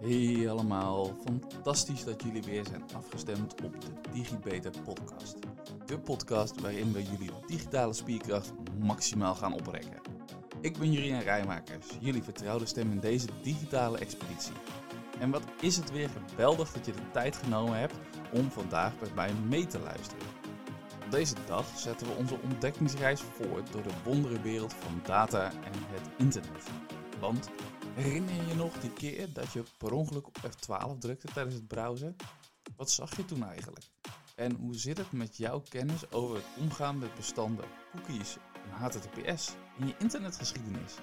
Hey allemaal, fantastisch dat jullie weer zijn afgestemd op de DigiBeter podcast. De podcast waarin we jullie digitale spierkracht maximaal gaan oprekken. Ik ben Jurien Rijmakers, jullie vertrouwde stem in deze digitale expeditie. En wat is het weer geweldig dat je de tijd genomen hebt om vandaag met mij mee te luisteren. Op deze dag zetten we onze ontdekkingsreis voort door de wonderenwereld van data en het internet. Want herinner je je nog die keer dat je per ongeluk op F12 drukte tijdens het browsen? Wat zag je toen eigenlijk? En hoe zit het met jouw kennis over het omgaan met bestanden, cookies en HTTPS in je internetgeschiedenis?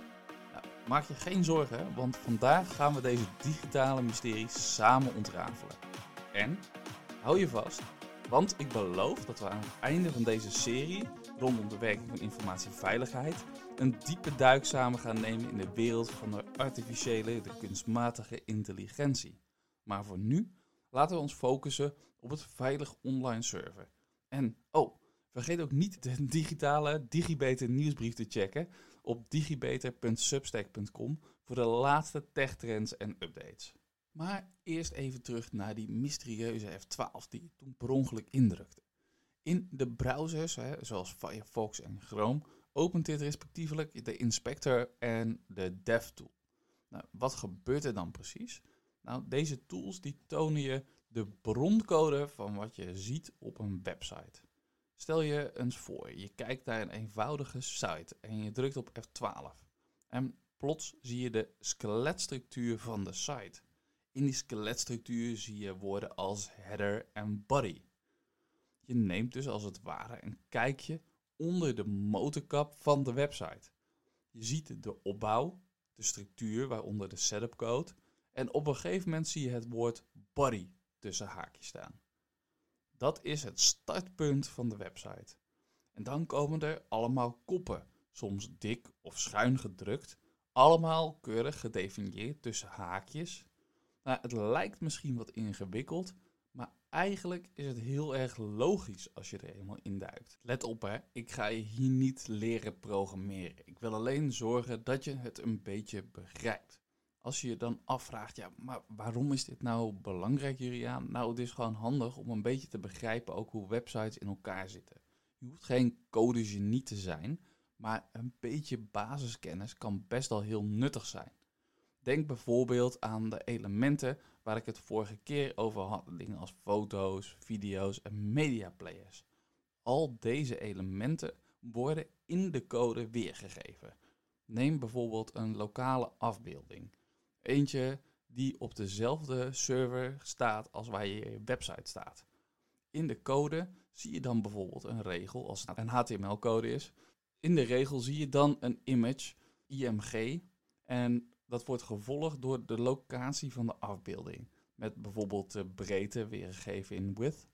Nou, maak je geen zorgen, want vandaag gaan we deze digitale mysteries samen ontrafelen. En hou je vast, want ik beloof dat we aan het einde van deze serie rondom de werking van informatieveiligheid een diepe duik samen gaan nemen in de wereld van de artificiële, de kunstmatige intelligentie. Maar voor nu laten we ons focussen op het veilig online server. En oh, vergeet ook niet de digitale Digibeter nieuwsbrief te checken op digibeter.substack.com voor de laatste techtrends en updates. Maar eerst even terug naar die mysterieuze F12 die toen per ongeluk indrukte. In de browsers, hè, zoals Firefox en Chrome, opent dit respectievelijk de inspector en de DevTool. Nou, wat gebeurt er dan precies? Nou, deze tools die tonen je de broncode van wat je ziet op een website. Stel je eens voor, je kijkt naar een eenvoudige site en je drukt op F12. En plots zie je de skeletstructuur van de site. In die skeletstructuur zie je woorden als header en body. Je neemt dus als het ware een kijkje onder de motorkap van de website. Je ziet de opbouw, de structuur waaronder de setup code en op een gegeven moment zie je het woord body tussen haakjes staan. Dat is het startpunt van de website. En dan komen er allemaal koppen, soms dik of schuin gedrukt, allemaal keurig gedefinieerd tussen haakjes. Nou, het lijkt misschien wat ingewikkeld, eigenlijk is het heel erg logisch als je er eenmaal induikt. Let op hè, ik ga je hier niet leren programmeren. Ik wil alleen zorgen dat je het een beetje begrijpt. Als je je dan afvraagt, ja, maar waarom is dit nou belangrijk, Juriaan? Nou, het is gewoon handig om een beetje te begrijpen ook hoe websites in elkaar zitten. Je hoeft geen codegenie te zijn, maar een beetje basiskennis kan best wel heel nuttig zijn. Denk bijvoorbeeld aan de elementen waar ik het vorige keer over had. Dingen als foto's, video's en mediaplayers. Al deze elementen worden in de code weergegeven. Neem bijvoorbeeld een lokale afbeelding. Eentje die op dezelfde server staat als waar je website staat. In de code zie je dan bijvoorbeeld een regel, als het een HTML-code is. In de regel zie je dan een image, IMG, en dat wordt gevolgd door de locatie van de afbeelding. Met bijvoorbeeld de breedte weergegeven in width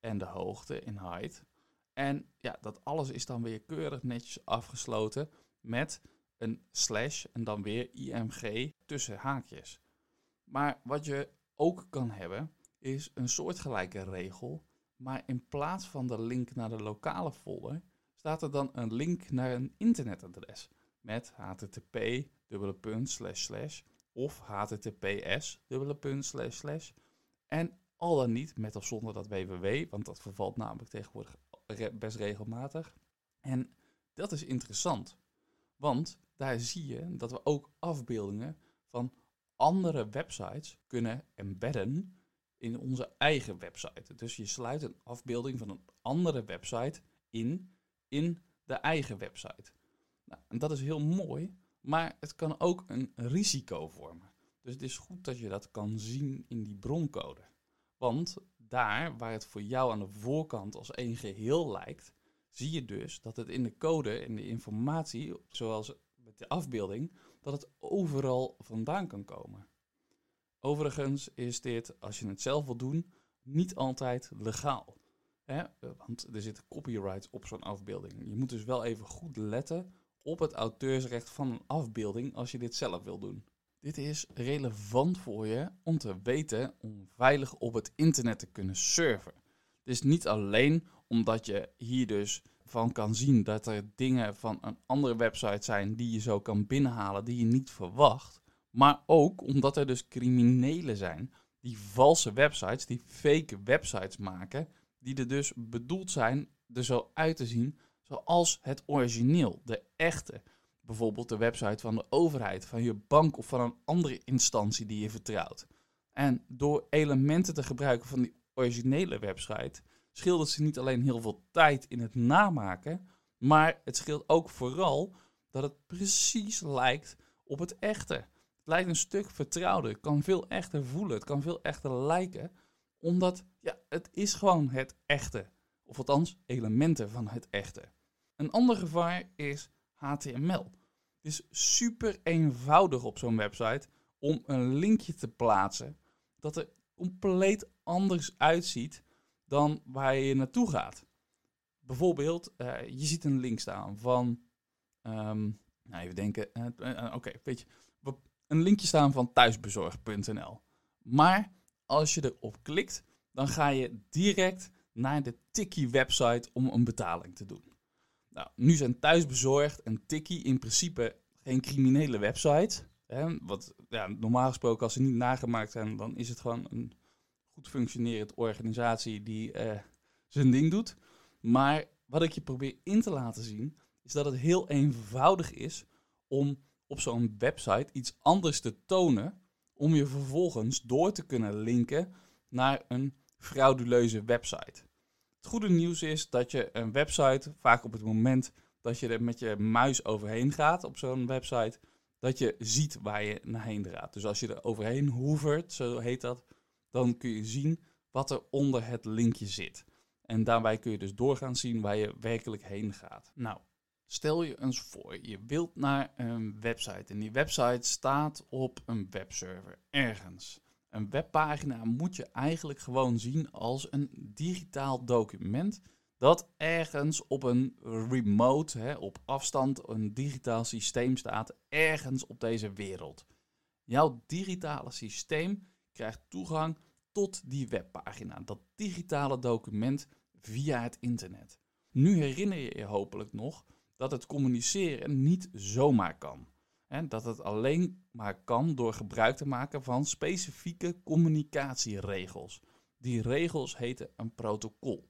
en de hoogte in height. En ja, dat alles is dan weer keurig netjes afgesloten met een slash en dan weer img tussen haakjes. Maar wat je ook kan hebben is een soortgelijke regel, maar in plaats van de link naar de lokale folder staat er dan een link naar een internetadres met http dubbele punt slash slash of https dubbele punt slash slash en al dan niet met of zonder dat www, want dat vervalt namelijk tegenwoordig best regelmatig. En dat is interessant, want daar zie je dat we ook afbeeldingen van andere websites kunnen embedden in onze eigen website. Dus je sluit een afbeelding van een andere website in in de eigen website. Nou, en dat is heel mooi, maar het kan ook een risico vormen. Dus het is goed dat je dat kan zien in die broncode. Want daar waar het voor jou aan de voorkant als één geheel lijkt, zie je dus dat het in de code en de informatie, zoals met de afbeelding, dat het overal vandaan kan komen. Overigens is dit, als je het zelf wil doen, niet altijd legaal. Hè? Want er zit copyright op zo'n afbeelding. Je moet dus wel even goed letten op het auteursrecht van een afbeelding als je dit zelf wil doen. Dit is relevant voor je om te weten om veilig op het internet te kunnen surfen. Het is niet alleen omdat je hier dus van kan zien dat er dingen van een andere website zijn die je zo kan binnenhalen die je niet verwacht. Maar ook omdat er dus criminelen zijn die valse websites, die fake websites maken, die er dus bedoeld zijn er zo uit te zien zoals het origineel, de echte. Bijvoorbeeld de website van de overheid, van je bank of van een andere instantie die je vertrouwt. En door elementen te gebruiken van die originele website, scheelt ze niet alleen heel veel tijd in het namaken, maar het scheelt ook vooral dat het precies lijkt op het echte. Het lijkt een stuk vertrouwder, het kan veel echter voelen, het kan veel echter lijken, omdat ja, het is gewoon het echte. Of althans, elementen van het echte. Een ander gevaar is HTML. Het is super eenvoudig op zo'n website om een linkje te plaatsen dat er compleet anders uitziet dan waar je naartoe gaat. Bijvoorbeeld, uh, je ziet een link staan van, um, nou even denken, uh, uh, oké, weet je, een linkje staan van thuisbezorg.nl. Maar als je erop klikt, dan ga je direct naar de Tikkie website om een betaling te doen. Nou, nu zijn thuisbezorgd en Tikkie in principe geen criminele website. Hè, wat ja, normaal gesproken, als ze niet nagemaakt zijn, dan is het gewoon een goed functionerend organisatie die uh, zijn ding doet. Maar wat ik je probeer in te laten zien, is dat het heel eenvoudig is om op zo'n website iets anders te tonen, om je vervolgens door te kunnen linken naar een frauduleuze website. Het goede nieuws is dat je een website, vaak op het moment dat je er met je muis overheen gaat op zo'n website, dat je ziet waar je naar gaat. Dus als je er overheen hoevert, zo heet dat, dan kun je zien wat er onder het linkje zit. En daarbij kun je dus doorgaan zien waar je werkelijk heen gaat. Nou, stel je eens voor, je wilt naar een website en die website staat op een webserver ergens. Een webpagina moet je eigenlijk gewoon zien als een digitaal document dat ergens op een remote, hè, op afstand, een digitaal systeem staat, ergens op deze wereld. Jouw digitale systeem krijgt toegang tot die webpagina, dat digitale document via het internet. Nu herinner je je hopelijk nog dat het communiceren niet zomaar kan. En dat het alleen maar kan door gebruik te maken van specifieke communicatieregels. Die regels heten een protocol.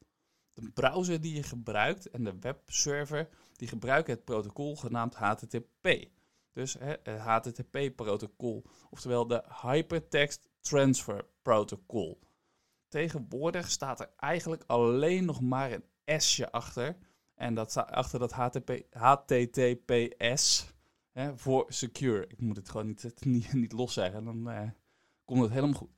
De browser die je gebruikt en de webserver die gebruiken het protocol genaamd HTTP. Dus het HTTP-protocol, oftewel de Hypertext Transfer Protocol. Tegenwoordig staat er eigenlijk alleen nog maar een S'je achter. En dat staat achter dat HTTP, HTTPS hè, voor secure. Ik moet het gewoon niet, niet, niet los zeggen, dan uh, komt het helemaal goed.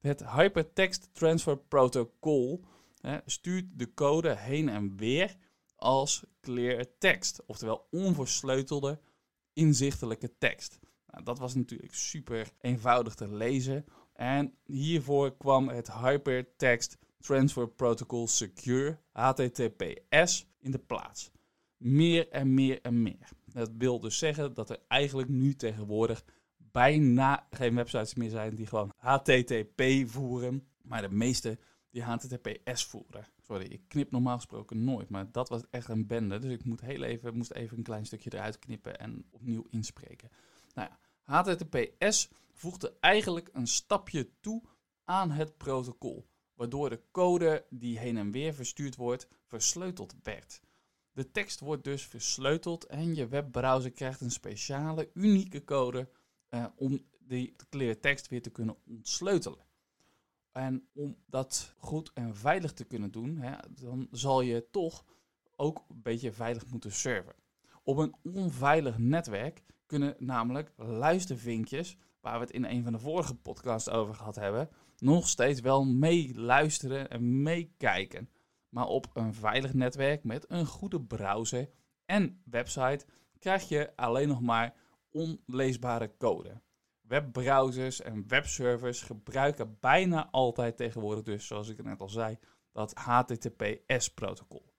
Het Hypertext Transfer Protocol hè, stuurt de code heen en weer als clear text, oftewel onversleutelde, inzichtelijke tekst. Nou, dat was natuurlijk super eenvoudig te lezen. En hiervoor kwam het Hypertext Transfer Protocol Secure, HTTPS, in de plaats. Meer en meer en meer. Dat wil dus zeggen dat er eigenlijk nu tegenwoordig bijna geen websites meer zijn die gewoon HTTP voeren, maar de meeste die HTTPS voeren. Sorry, ik knip normaal gesproken nooit, maar dat was echt een bende. Dus ik moet heel even, moest even een klein stukje eruit knippen en opnieuw inspreken. Nou ja, HTTPS voegde eigenlijk een stapje toe aan het protocol, waardoor de code die heen en weer verstuurd wordt versleuteld werd. De tekst wordt dus versleuteld en je webbrowser krijgt een speciale, unieke code eh, om die clear tekst weer te kunnen ontsleutelen. En om dat goed en veilig te kunnen doen, hè, dan zal je toch ook een beetje veilig moeten serven. Op een onveilig netwerk kunnen namelijk luistervinkjes, waar we het in een van de vorige podcasts over gehad hebben, nog steeds wel meeluisteren en meekijken. Maar op een veilig netwerk met een goede browser en website krijg je alleen nog maar onleesbare code. Webbrowsers en webservers gebruiken bijna altijd tegenwoordig dus, zoals ik net al zei, dat HTTPS-protocol.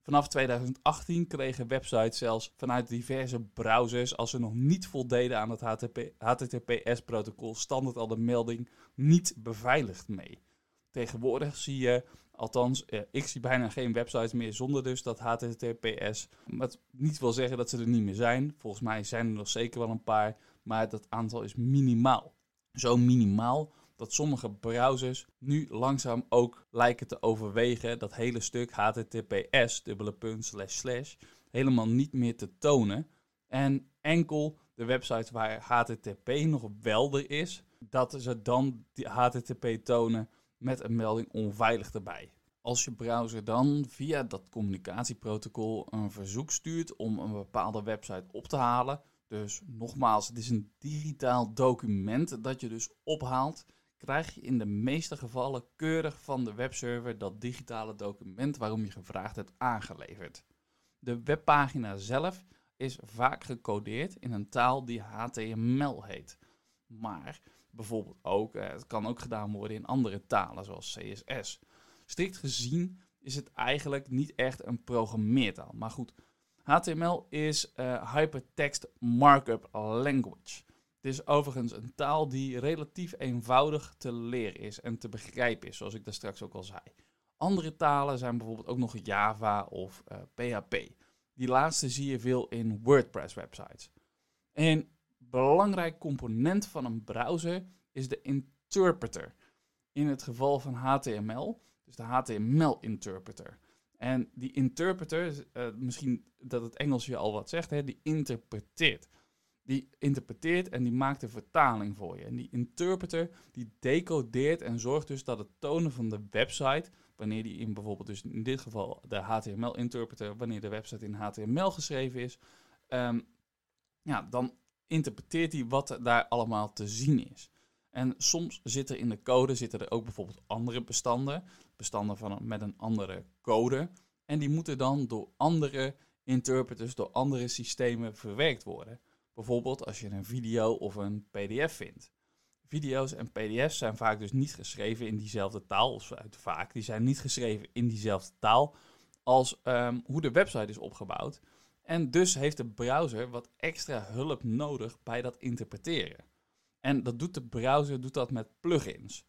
Vanaf 2018 kregen websites zelfs vanuit diverse browsers, als ze nog niet voldeden aan het HTTPS-protocol, standaard al de melding niet beveiligd mee. Tegenwoordig zie je, althans, eh, ik zie bijna geen websites meer zonder dus dat HTTPS. Wat niet wil zeggen dat ze er niet meer zijn. Volgens mij zijn er nog zeker wel een paar, maar dat aantal is minimaal. Zo minimaal dat sommige browsers nu langzaam ook lijken te overwegen dat hele stuk HTTPS, dubbele punt, slash slash, helemaal niet meer te tonen. En enkel de websites waar HTTP nog wel er is, dat ze dan die HTTP tonen met een melding onveilig erbij. Als je browser dan via dat communicatieprotocol een verzoek stuurt om een bepaalde website op te halen, dus nogmaals, het is een digitaal document dat je dus ophaalt, krijg je in de meeste gevallen keurig van de webserver dat digitale document waarom je gevraagd hebt aangeleverd. De webpagina zelf is vaak gecodeerd in een taal die HTML heet. Maar bijvoorbeeld ook, eh, het kan ook gedaan worden in andere talen zoals CSS. Strikt gezien is het eigenlijk niet echt een programmeertaal. Maar goed, HTML is uh, Hypertext Markup Language. Het is overigens een taal die relatief eenvoudig te leren is en te begrijpen is, zoals ik daar straks ook al zei. Andere talen zijn bijvoorbeeld ook nog Java of uh, eh, PHP. Die laatste zie je veel in WordPress websites. Belangrijk component van een browser is de interpreter. In het geval van HTML, dus de HTML interpreter. En die interpreter, uh, misschien dat het Engels je al wat zegt, hè, die interpreteert. Die interpreteert en die maakt de vertaling voor je. En die interpreter die decodeert en zorgt dus dat het tonen van de website, wanneer die in bijvoorbeeld, dus in dit geval de HTML-interpreter, wanneer de website in HTML geschreven is, um, ja, dan interpreteert hij wat daar allemaal te zien is. En soms zit er in de code zitten er ook bijvoorbeeld andere bestanden, bestanden van met een andere code. En die moeten dan door andere interpreters, door andere systemen verwerkt worden. Bijvoorbeeld als je een video of een PDF vindt. Video's en PDF's zijn vaak dus niet geschreven in diezelfde taal, of vaak, die zijn niet geschreven in diezelfde taal als um, hoe de website is opgebouwd. En dus heeft de browser wat extra hulp nodig bij dat interpreteren. En dat doet de browser doet dat met plugins.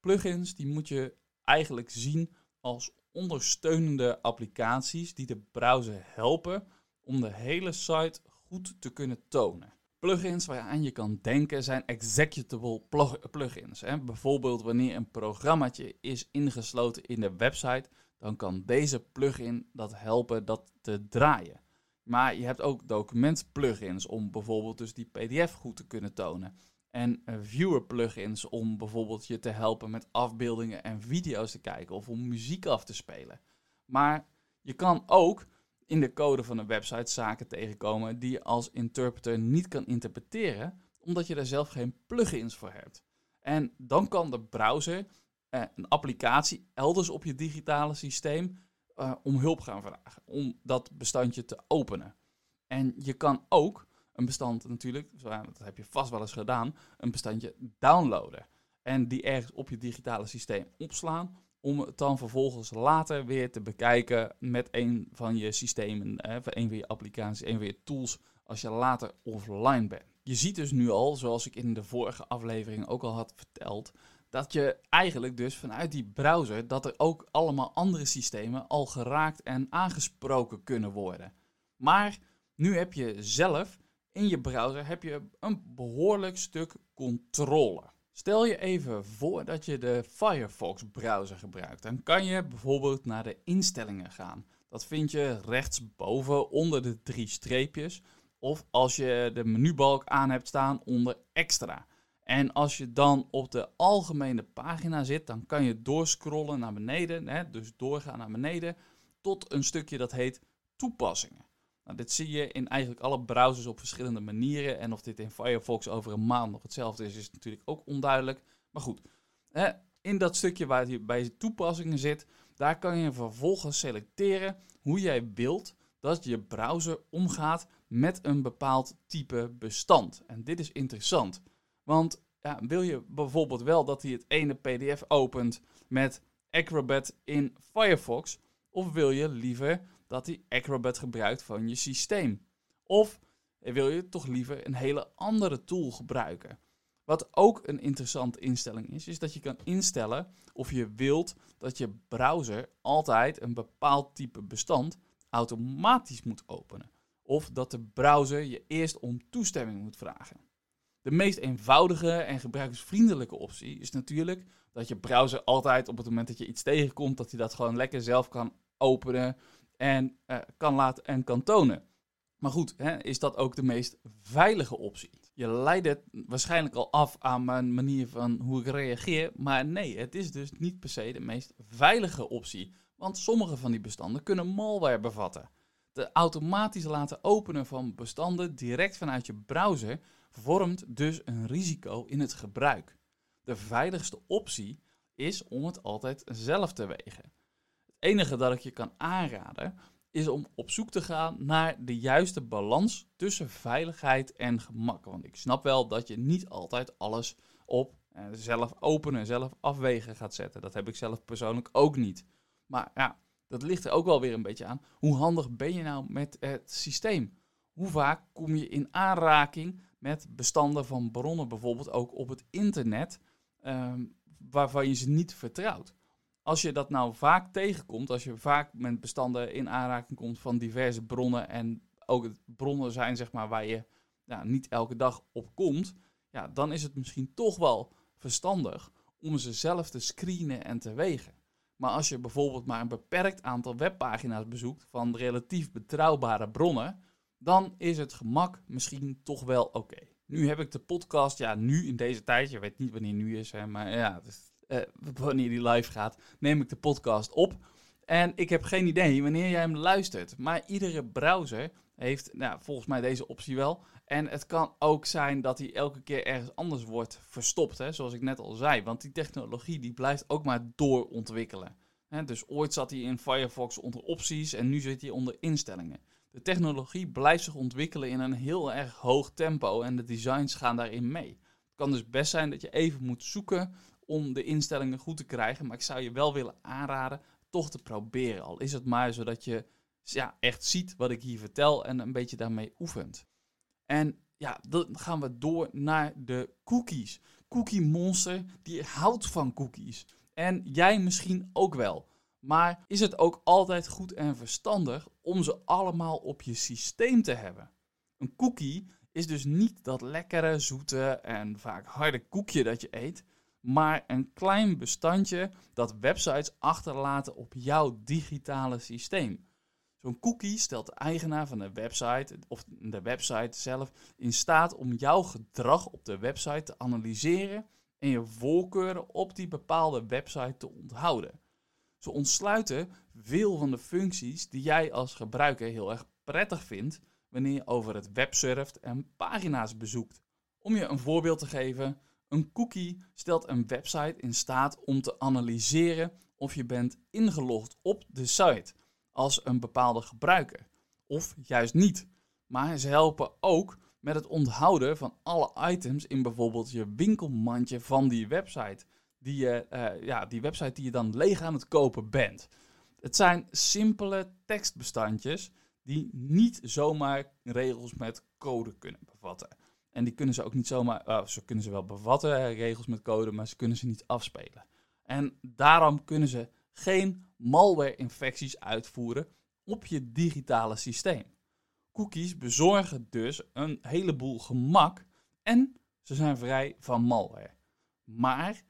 Plugins die moet je eigenlijk zien als ondersteunende applicaties die de browser helpen om de hele site goed te kunnen tonen. Plugins waaraan je kan denken zijn executable plugins. Hè. Bijvoorbeeld wanneer een programmaatje is ingesloten in de website, dan kan deze plugin dat helpen dat te draaien. Maar je hebt ook document-plugins om bijvoorbeeld dus die PDF goed te kunnen tonen. En eh, viewer-plugins om bijvoorbeeld je te helpen met afbeeldingen en video's te kijken of om muziek af te spelen. Maar je kan ook in de code van een website zaken tegenkomen die je als interpreter niet kan interpreteren, omdat je daar zelf geen plugins voor hebt. En dan kan de browser eh, een applicatie elders op je digitale systeem uh, om hulp gaan vragen, om dat bestandje te openen. En je kan ook een bestand natuurlijk, dat heb je vast wel eens gedaan, een bestandje downloaden. En die ergens op je digitale systeem opslaan, om het dan vervolgens later weer te bekijken met een van je systemen, een van je applicaties, een van je tools, als je later offline bent. Je ziet dus nu al, zoals ik in de vorige aflevering ook al had verteld, dat je eigenlijk dus vanuit die browser, dat er ook allemaal andere systemen al geraakt en aangesproken kunnen worden. Maar nu heb je zelf in je browser heb je een behoorlijk stuk controle. Stel je even voor dat je de Firefox browser gebruikt. Dan kan je bijvoorbeeld naar de instellingen gaan. Dat vind je rechtsboven onder de drie streepjes. Of als je de menubalk aan hebt staan onder extra. En als je dan op de algemene pagina zit, dan kan je doorscrollen naar beneden, hè, dus doorgaan naar beneden, tot een stukje dat heet toepassingen. Nou, dit zie je in eigenlijk alle browsers op verschillende manieren. En of dit in Firefox over een maand nog hetzelfde is, is natuurlijk ook onduidelijk. Maar goed, hè, in dat stukje waar je bij toepassingen zit, daar kan je vervolgens selecteren hoe jij wilt dat je browser omgaat met een bepaald type bestand. En dit is interessant. Want ja, wil je bijvoorbeeld wel dat hij het ene PDF opent met Acrobat in Firefox? Of wil je liever dat hij Acrobat gebruikt van je systeem? Of wil je toch liever een hele andere tool gebruiken? Wat ook een interessante instelling is, is dat je kan instellen of je wilt dat je browser altijd een bepaald type bestand automatisch moet openen. Of dat de browser je eerst om toestemming moet vragen. De meest eenvoudige en gebruikersvriendelijke optie is natuurlijk dat je browser altijd op het moment dat je iets tegenkomt, dat hij dat gewoon lekker zelf kan openen en uh, kan laten en kan tonen. Maar goed, hè, is dat ook de meest veilige optie? Je leidt het waarschijnlijk al af aan mijn manier van hoe ik reageer. Maar nee, het is dus niet per se de meest veilige optie. Want sommige van die bestanden kunnen malware bevatten. De automatisch laten openen van bestanden direct vanuit je browser vormt dus een risico in het gebruik. De veiligste optie is om het altijd zelf te wegen. Het enige dat ik je kan aanraden is om op zoek te gaan naar de juiste balans tussen veiligheid en gemak. Want ik snap wel dat je niet altijd alles op eh, zelf openen, zelf afwegen gaat zetten. Dat heb ik zelf persoonlijk ook niet. Maar ja, dat ligt er ook wel weer een beetje aan. Hoe handig ben je nou met het systeem? Hoe vaak kom je in aanraking met bestanden van bronnen, bijvoorbeeld ook op het internet, ehm, waarvan je ze niet vertrouwt? Als je dat nou vaak tegenkomt, als je vaak met bestanden in aanraking komt van diverse bronnen en ook bronnen zijn zeg maar, waar je ja, niet elke dag op komt, ja, dan is het misschien toch wel verstandig om ze zelf te screenen en te wegen. Maar als je bijvoorbeeld maar een beperkt aantal webpagina's bezoekt van relatief betrouwbare bronnen, dan is het gemak misschien toch wel oké. Nu heb ik de podcast, ja, nu in deze tijd, je weet niet wanneer nu is, hè, maar ja, uh, wanneer die live gaat, neem ik de podcast op. En ik heb geen idee wanneer jij hem luistert. Maar iedere browser heeft nou, volgens mij deze optie wel. En het kan ook zijn dat hij elke keer ergens anders wordt verstopt, hè, zoals ik net al zei. Want die technologie die blijft ook maar doorontwikkelen. Hè, dus ooit zat hij in Firefox onder opties en nu zit hij onder instellingen. De technologie blijft zich ontwikkelen in een heel erg hoog tempo en de designs gaan daarin mee. Het kan dus best zijn dat je even moet zoeken om de instellingen goed te krijgen. Maar ik zou je wel willen aanraden toch te proberen. Al is het maar zodat je ja, echt ziet wat ik hier vertel en een beetje daarmee oefent. En ja, dan gaan we door naar de cookies. Cookie Monster, die houdt van cookies. En jij misschien ook wel. Maar is het ook altijd goed en verstandig om ze allemaal op je systeem te hebben? Een cookie is dus niet dat lekkere, zoete en vaak harde koekje dat je eet maar een klein bestandje dat websites achterlaten op jouw digitale systeem. Zo'n cookie stelt de eigenaar van de website of de website zelf in staat om jouw gedrag op de website te analyseren en je voorkeuren op die bepaalde website te onthouden. Ze ontsluiten veel van de functies die jij als gebruiker heel erg prettig vindt wanneer je over het web surft en pagina's bezoekt. Om je een voorbeeld te geven, een cookie stelt een website in staat om te analyseren of je bent ingelogd op de site als een bepaalde gebruiker. Of juist niet. Maar ze helpen ook met het onthouden van alle items in bijvoorbeeld je winkelmandje van die website. Die, je, uh, ja, die website die je dan leeg aan het kopen bent. Het zijn simpele tekstbestandjes die niet zomaar regels met code kunnen bevatten. En die kunnen ze ook niet zomaar, uh, ze kunnen ze wel bevatten, regels met code, maar ze kunnen ze niet afspelen. En daarom kunnen ze geen malware-infecties uitvoeren op je digitale systeem. Cookies bezorgen dus een heleboel gemak en ze zijn vrij van malware. Maar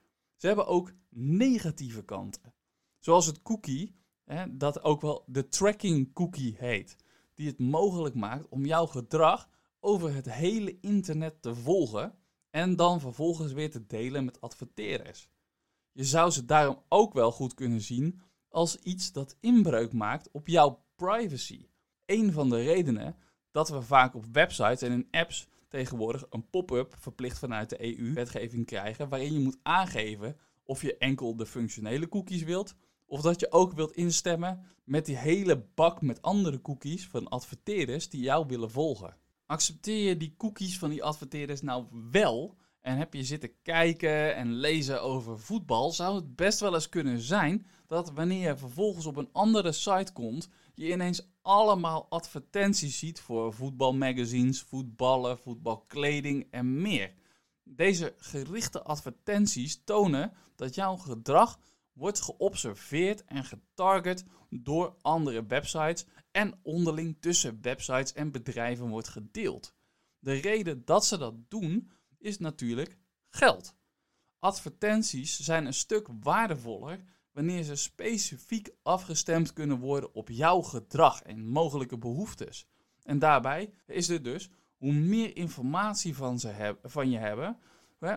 ze hebben ook negatieve kanten. Zoals het cookie, hè, dat ook wel de tracking cookie heet, die het mogelijk maakt om jouw gedrag over het hele internet te volgen en dan vervolgens weer te delen met adverteerders. Je zou ze daarom ook wel goed kunnen zien als iets dat inbreuk maakt op jouw privacy. Een van de redenen dat we vaak op websites en in apps tegenwoordig een pop-up verplicht vanuit de EU-wetgeving krijgen, waarin je moet aangeven of je enkel de functionele cookies wilt, of dat je ook wilt instemmen met die hele bak met andere cookies van adverteerders die jou willen volgen. Accepteer je die cookies van die adverteerders nou wel en heb je zitten kijken en lezen over voetbal, zou het best wel eens kunnen zijn dat wanneer je vervolgens op een andere site komt, je ineens allemaal advertenties ziet voor voetbalmagazines, voetballen, voetbalkleding en meer. deze gerichte advertenties tonen dat jouw gedrag wordt geobserveerd en getarget door andere websites en onderling tussen websites en bedrijven wordt gedeeld. De reden dat ze dat doen is natuurlijk geld. Advertenties zijn een stuk waardevoller wanneer ze specifiek afgestemd kunnen worden op jouw gedrag en mogelijke behoeftes. En daarbij is het dus hoe meer informatie van, ze van je hebben,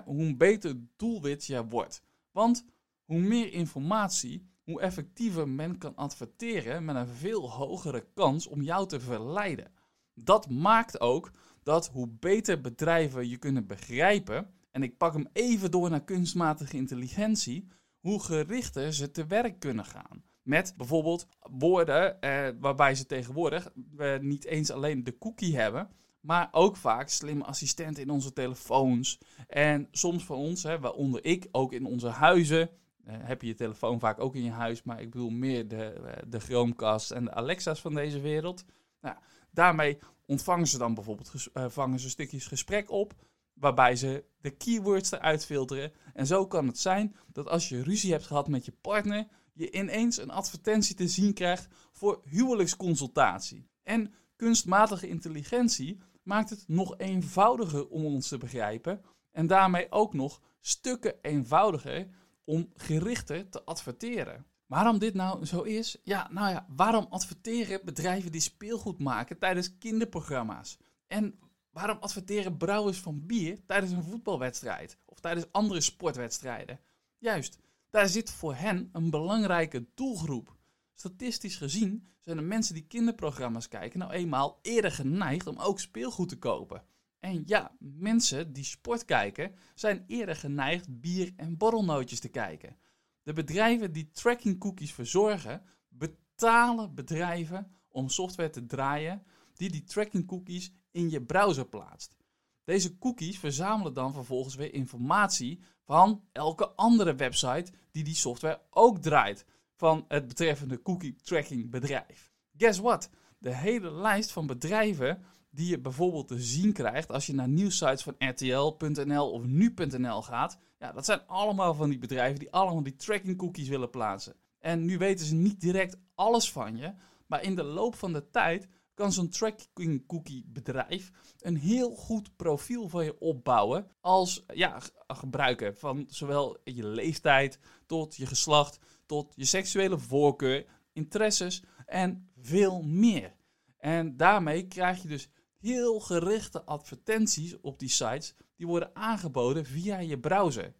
hoe beter doelwit je wordt. Want hoe meer informatie, hoe effectiever men kan adverteren met een veel hogere kans om jou te verleiden. Dat maakt ook dat hoe beter bedrijven je kunnen begrijpen, en ik pak hem even door naar kunstmatige intelligentie, hoe gerichter ze te werk kunnen gaan. Met bijvoorbeeld woorden eh, waarbij ze tegenwoordig we niet eens alleen de cookie hebben, maar ook vaak slimme assistenten in onze telefoons. En soms van ons, hè, waaronder ik, ook in onze huizen. Uh, heb je je telefoon vaak ook in je huis, maar ik bedoel meer de, eh, de Chromecast en de Alexa's van deze wereld. Nou, daarmee ontvangen ze dan bijvoorbeeld vangen ze stukjes gesprek op, waarbij ze de keywords eruit filteren. En zo kan het zijn dat als je ruzie hebt gehad met je partner, je ineens een advertentie te zien krijgt voor huwelijksconsultatie. En kunstmatige intelligentie maakt het nog eenvoudiger om ons te begrijpen en daarmee ook nog stukken eenvoudiger om gerichter te adverteren. Waarom dit nou zo is? Ja, nou ja, waarom adverteren bedrijven die speelgoed maken tijdens kinderprogramma's? En waarom adverteren brouwers van bier tijdens een voetbalwedstrijd of tijdens andere sportwedstrijden? Juist, daar zit voor hen een belangrijke doelgroep. Statistisch gezien zijn de mensen die kinderprogramma's kijken nou eenmaal eerder geneigd om ook speelgoed te kopen. En ja, mensen die sport kijken zijn eerder geneigd bier en borrelnootjes te kijken. De bedrijven die tracking cookies verzorgen, betalen bedrijven om software te draaien die die tracking cookies in je browser plaatst. Deze cookies verzamelen dan vervolgens weer informatie van elke andere website die die software ook draait van het betreffende cookie tracking bedrijf. Guess what? De hele lijst van bedrijven die je bijvoorbeeld te zien krijgt als je naar nieuwsites van RTL.nl of nu.nl gaat, ja, dat zijn allemaal van die bedrijven die allemaal die tracking cookies willen plaatsen. En nu weten ze niet direct alles van je, maar in de loop van de tijd kan zo'n tracking cookie bedrijf een heel goed profiel van je opbouwen als ja, gebruiker van zowel je leeftijd tot je geslacht tot je seksuele voorkeur, interesses en veel meer. En daarmee krijg je dus heel gerichte advertenties op die sites die worden aangeboden via je browser.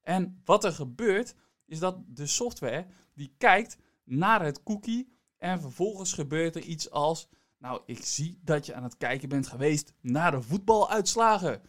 En wat er gebeurt is dat de software die kijkt naar het cookie en vervolgens gebeurt er iets als nou, ik zie dat je aan het kijken bent geweest naar de voetbaluitslagen.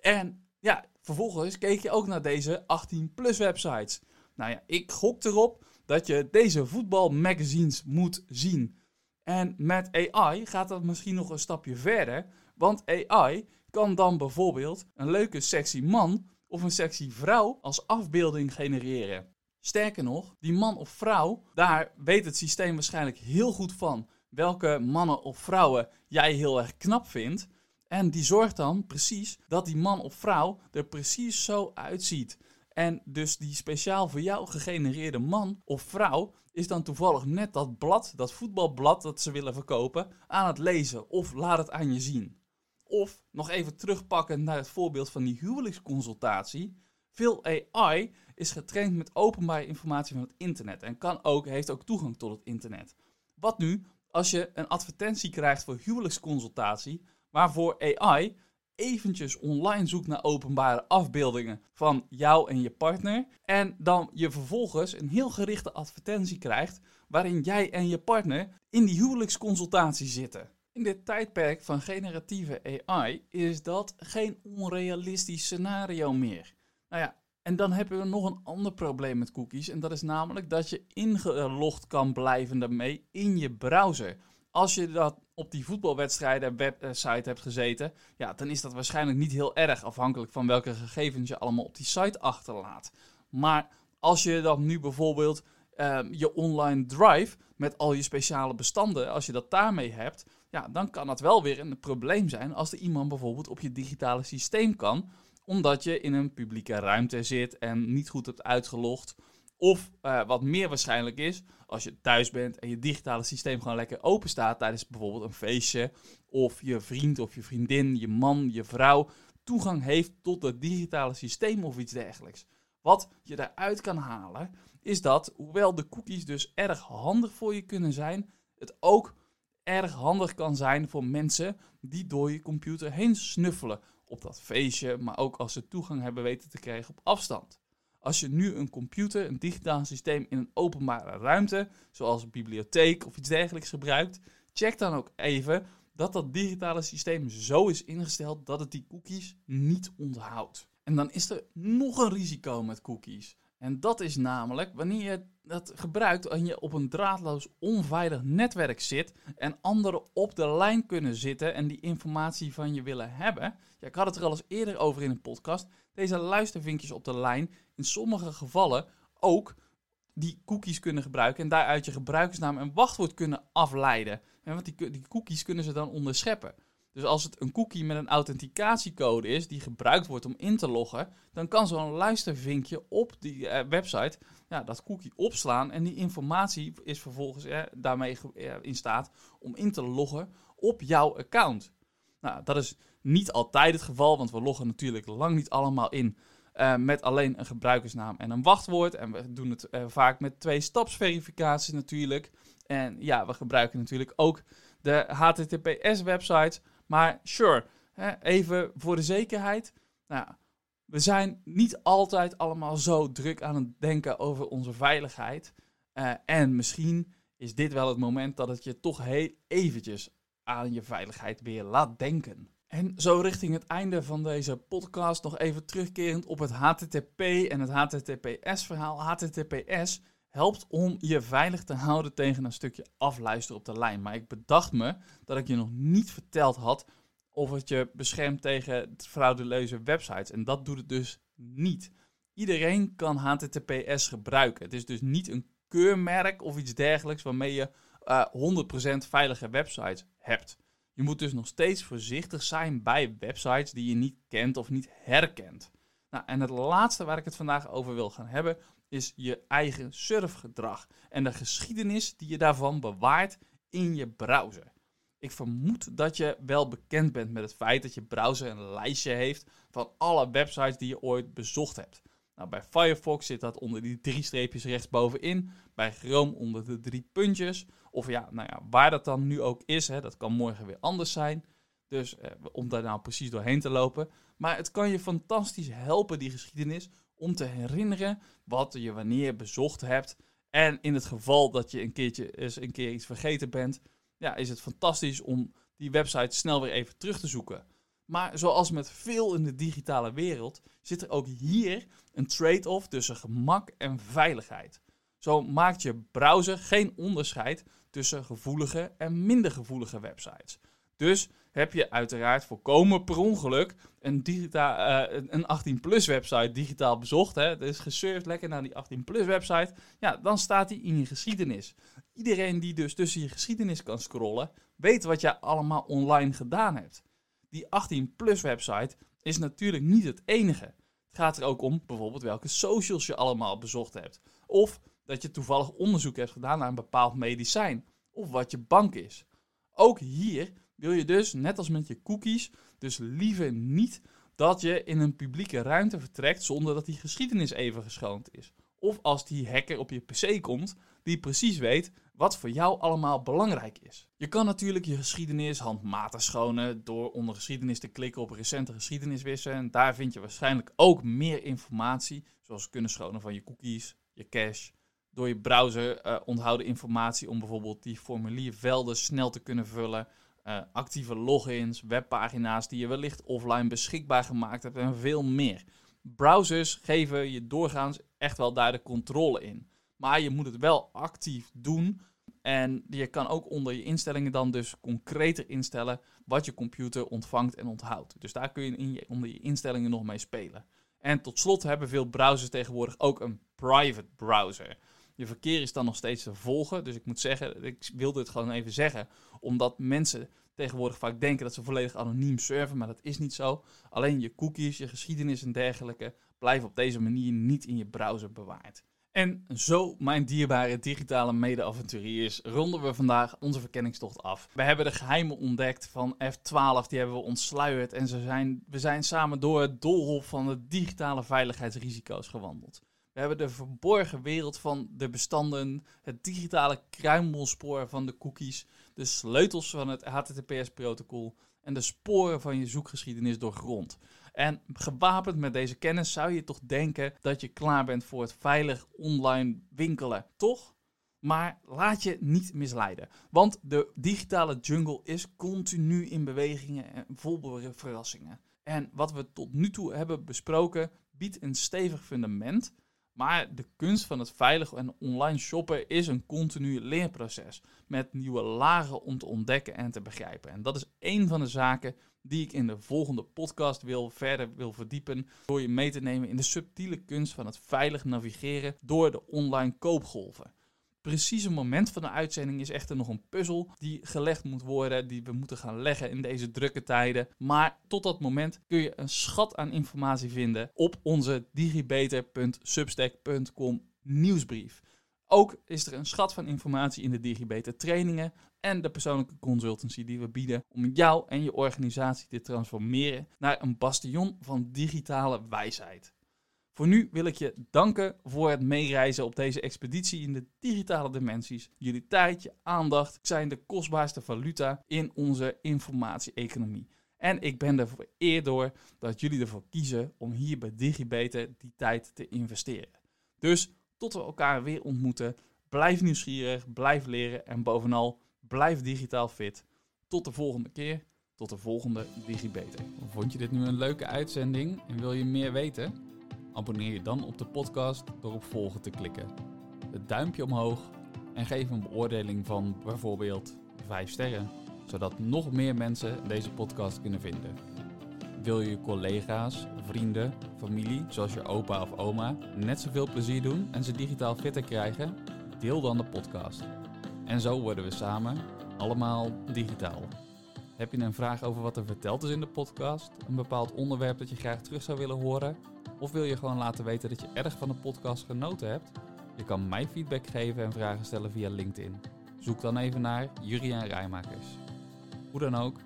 En ja, vervolgens keek je ook naar deze 18-plus websites. Nou ja, ik gok erop dat je deze voetbalmagazines moet zien. En met AI gaat dat misschien nog een stapje verder. Want AI kan dan bijvoorbeeld een leuke sexy man of een sexy vrouw als afbeelding genereren. Sterker nog, die man of vrouw, daar weet het systeem waarschijnlijk heel goed van welke mannen of vrouwen jij heel erg knap vindt. En die zorgt dan precies dat die man of vrouw er precies zo uitziet. En dus die speciaal voor jou gegenereerde man of vrouw is dan toevallig net dat blad, dat voetbalblad dat ze willen verkopen, aan het lezen of laat het aan je zien. Of nog even terugpakken naar het voorbeeld van die huwelijksconsultatie. Veel AI is getraind met openbare informatie van het internet en kan ook, heeft ook toegang tot het internet. Wat nu als je een advertentie krijgt voor huwelijksconsultatie, waarvoor AI eventjes online zoekt naar openbare afbeeldingen van jou en je partner. En dan je vervolgens een heel gerichte advertentie krijgt waarin jij en je partner in die huwelijksconsultatie zitten. In dit tijdperk van generatieve AI is dat geen onrealistisch scenario meer. Nou ja, en dan hebben we nog een ander probleem met cookies. En dat is namelijk dat je ingelogd kan blijven daarmee in je browser. Als je dat op die voetbalwedstrijden website hebt gezeten, ja, dan is dat waarschijnlijk niet heel erg afhankelijk van welke gegevens je allemaal op die site achterlaat. Maar als je dan nu bijvoorbeeld ehm, je online drive met al je speciale bestanden, als je dat daarmee hebt, ja, dan kan dat wel weer een probleem zijn als er iemand bijvoorbeeld op je digitale systeem kan omdat je in een publieke ruimte zit en niet goed hebt uitgelogd. Of uh, wat meer waarschijnlijk is, als je thuis bent en je digitale systeem gewoon lekker open staat tijdens bijvoorbeeld een feestje. Of je vriend of je vriendin, je man, je vrouw toegang heeft tot het digitale systeem of iets dergelijks. Wat je daaruit kan halen, is dat, hoewel de cookies dus erg handig voor je kunnen zijn, het ook erg handig kan zijn voor mensen die door je computer heen snuffelen op dat feestje, maar ook als ze toegang hebben weten te krijgen op afstand. Als je nu een computer, een digitaal systeem in een openbare ruimte, zoals een bibliotheek of iets dergelijks gebruikt, check dan ook even dat dat digitale systeem zo is ingesteld dat het die cookies niet onthoudt. En dan is er nog een risico met cookies. En dat is namelijk wanneer je dat gebruikt en je op een draadloos onveilig netwerk zit en anderen op de lijn kunnen zitten en die informatie van je willen hebben. Ja, ik had het er al eens eerder over in een podcast. Deze luistervinkjes op de lijn in sommige gevallen ook die cookies kunnen gebruiken en daaruit je gebruikersnaam en wachtwoord kunnen afleiden. En want die, die cookies kunnen ze dan onderscheppen. Dus als het een cookie met een authenticatiecode is die gebruikt wordt om in te loggen, dan kan zo'n luistervinkje op die eh, website ja, dat cookie opslaan en die informatie is vervolgens eh, daarmee in staat om in te loggen op jouw account. Nou, dat is niet altijd het geval, want we loggen natuurlijk lang niet allemaal in met alleen een gebruikersnaam en een wachtwoord. En we doen het vaak met twee-stapsverificatie natuurlijk. En ja, we gebruiken natuurlijk ook de HTTPS-websites. Maar sure, even voor de zekerheid. Nou, we zijn niet altijd allemaal zo druk aan het denken over onze veiligheid. Uh, en misschien is dit wel het moment dat het je toch heel eventjes aan je veiligheid weer laat denken. En zo richting het einde van deze podcast nog even terugkerend op het HTTP en het HTTPS-verhaal. HTTPS helpt om je veilig te houden tegen een stukje afluisteren op de lijn. Maar ik bedacht me dat ik je nog niet verteld had of het je beschermt tegen frauduleuze websites. En dat doet het dus niet. Iedereen kan HTTPS gebruiken. Het is dus niet een keurmerk of iets dergelijks waarmee je uh, eh, 100% veilige websites hebt. Je moet dus nog steeds voorzichtig zijn bij websites die je niet kent of niet herkent. Nou, en het laatste waar ik het vandaag over wil gaan hebben, is je eigen surfgedrag en de geschiedenis die je daarvan bewaart in je browser. Ik vermoed dat je wel bekend bent met het feit dat je browser een lijstje heeft van alle websites die je ooit bezocht hebt. Nou, bij Firefox zit dat onder die drie streepjes rechtsbovenin. Bij Chrome onder de drie puntjes. Of ja, nou ja, waar dat dan nu ook is, hè, dat kan morgen weer anders zijn. Dus eh, om daar nou precies doorheen te lopen. Maar het kan je fantastisch helpen, die geschiedenis, om te herinneren wat je wanneer bezocht hebt. En in het geval dat je een keertje eens een keer iets vergeten bent, ja, is het fantastisch om die website snel weer even terug te zoeken. Maar zoals met veel in de digitale wereld, zit er ook hier een trade-off tussen gemak en veiligheid. Zo maakt je browser geen onderscheid tussen gevoelige en minder gevoelige websites. Dus heb je uiteraard volkomen per ongeluk een, digita uh, een 18-plus website digitaal bezocht. Hè? Dus gesurfd lekker naar die 18-plus website. Ja, dan staat die in je geschiedenis. Iedereen die dus tussen je geschiedenis kan scrollen, weet wat je allemaal online gedaan hebt. Die 18-plus website is natuurlijk niet het enige. Het gaat er ook om bijvoorbeeld welke socials je allemaal bezocht hebt. Of dat je toevallig onderzoek hebt gedaan naar een bepaald medicijn. Of wat je bank is. Ook hier wil je dus, net als met je cookies, dus liever niet dat je in een publieke ruimte vertrekt zonder dat die geschiedenis even geschoond is. Of als die hacker op je pc komt, die precies weet wat voor jou allemaal belangrijk is. Je kan natuurlijk je geschiedenis handmatig schonen door onder geschiedenis te klikken op recente geschiedeniswissen. En daar vind je waarschijnlijk ook meer informatie, zoals kunnen schonen van je cookies, je cache. Door je browser uh, onthouden informatie om bijvoorbeeld die formuliervelden snel te kunnen vullen. Uh, actieve logins, webpagina's die je wellicht offline beschikbaar gemaakt hebt en veel meer. Browsers geven je doorgaans echt wel daar de controle in. Maar je moet het wel actief doen. En je kan ook onder je instellingen dan dus concreter instellen wat je computer ontvangt en onthoudt. Dus daar kun je, in je onder je instellingen nog mee spelen. En tot slot hebben veel browsers tegenwoordig ook een private browser. Je verkeer is dan nog steeds te volgen. Dus ik moet zeggen, ik wilde het gewoon even zeggen, omdat mensen tegenwoordig vaak denken dat ze volledig anoniem surfen, maar dat is niet zo. Alleen je cookies, je geschiedenis en dergelijke blijven op deze manier niet in je browser bewaard. En zo, mijn dierbare digitale mede-avonturiers, ronden we vandaag onze verkenningstocht af. We hebben de geheimen ontdekt van F12, die hebben we ontsluierd en ze zijn, we zijn samen door het doolhof van de digitale veiligheidsrisico's gewandeld. We hebben de verborgen wereld van de bestanden, het digitale kruimelspoor van de cookies, de sleutels van het HTTPS-protocol en de sporen van je zoekgeschiedenis doorgrond. En gewapend met deze kennis zou je toch denken dat je klaar bent voor het veilig online winkelen, toch? Maar laat je niet misleiden, want de digitale jungle is continu in bewegingen en vol verrassingen. En wat we tot nu toe hebben besproken biedt een stevig fundament, maar de kunst van het veilig en online shoppen is een continu leerproces met nieuwe lagen om te ontdekken en te begrijpen. En dat is één van de zaken die ik in de volgende podcast wil verder wil verdiepen door je mee te nemen in de subtiele kunst van het veilig navigeren door de online koopgolven. Precieze moment van de uitzending is echter nog een puzzel die gelegd moet worden, die we moeten gaan leggen in deze drukke tijden. Maar tot dat moment kun je een schat aan informatie vinden op onze digibeter.substack.com nieuwsbrief. Ook is er een schat van informatie in de Digibeter trainingen en de persoonlijke consultancy die we bieden om jou en je organisatie te transformeren naar een bastion van digitale wijsheid. Voor nu wil ik je danken voor het meereizen op deze expeditie in de digitale dimensies. Jullie tijd, je aandacht zijn de kostbaarste valuta in onze informatie-economie. En ik ben er vereerd door dat jullie ervoor kiezen om hier bij DigiBeter die tijd te investeren. Dus tot we elkaar weer ontmoeten, blijf nieuwsgierig, blijf leren en bovenal blijf digitaal fit. Tot de volgende keer, tot de volgende DigiBeter. Vond je dit nu een leuke uitzending en wil je meer weten? Abonneer je dan op de podcast door op volgen te klikken. Het duimpje omhoog en geef een beoordeling van bijvoorbeeld 5 sterren, zodat nog meer mensen deze podcast kunnen vinden. Wil je collega's, vrienden, familie, zoals je opa of oma, net zoveel plezier doen en ze digitaal fitter krijgen? Deel dan de podcast. En zo worden we samen allemaal digitaal. Heb je een vraag over wat er verteld is in de podcast? Een bepaald onderwerp dat je graag terug zou willen horen? Of wil je gewoon laten weten dat je erg van de podcast genoten hebt? Je kan mij feedback geven en vragen stellen via LinkedIn. Zoek dan even naar Juriaan Rijmakers. Hoe dan ook,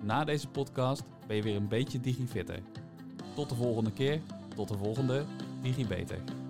na deze podcast ben je weer een beetje digifitter. Tot de volgende keer, tot de volgende DigiBeter.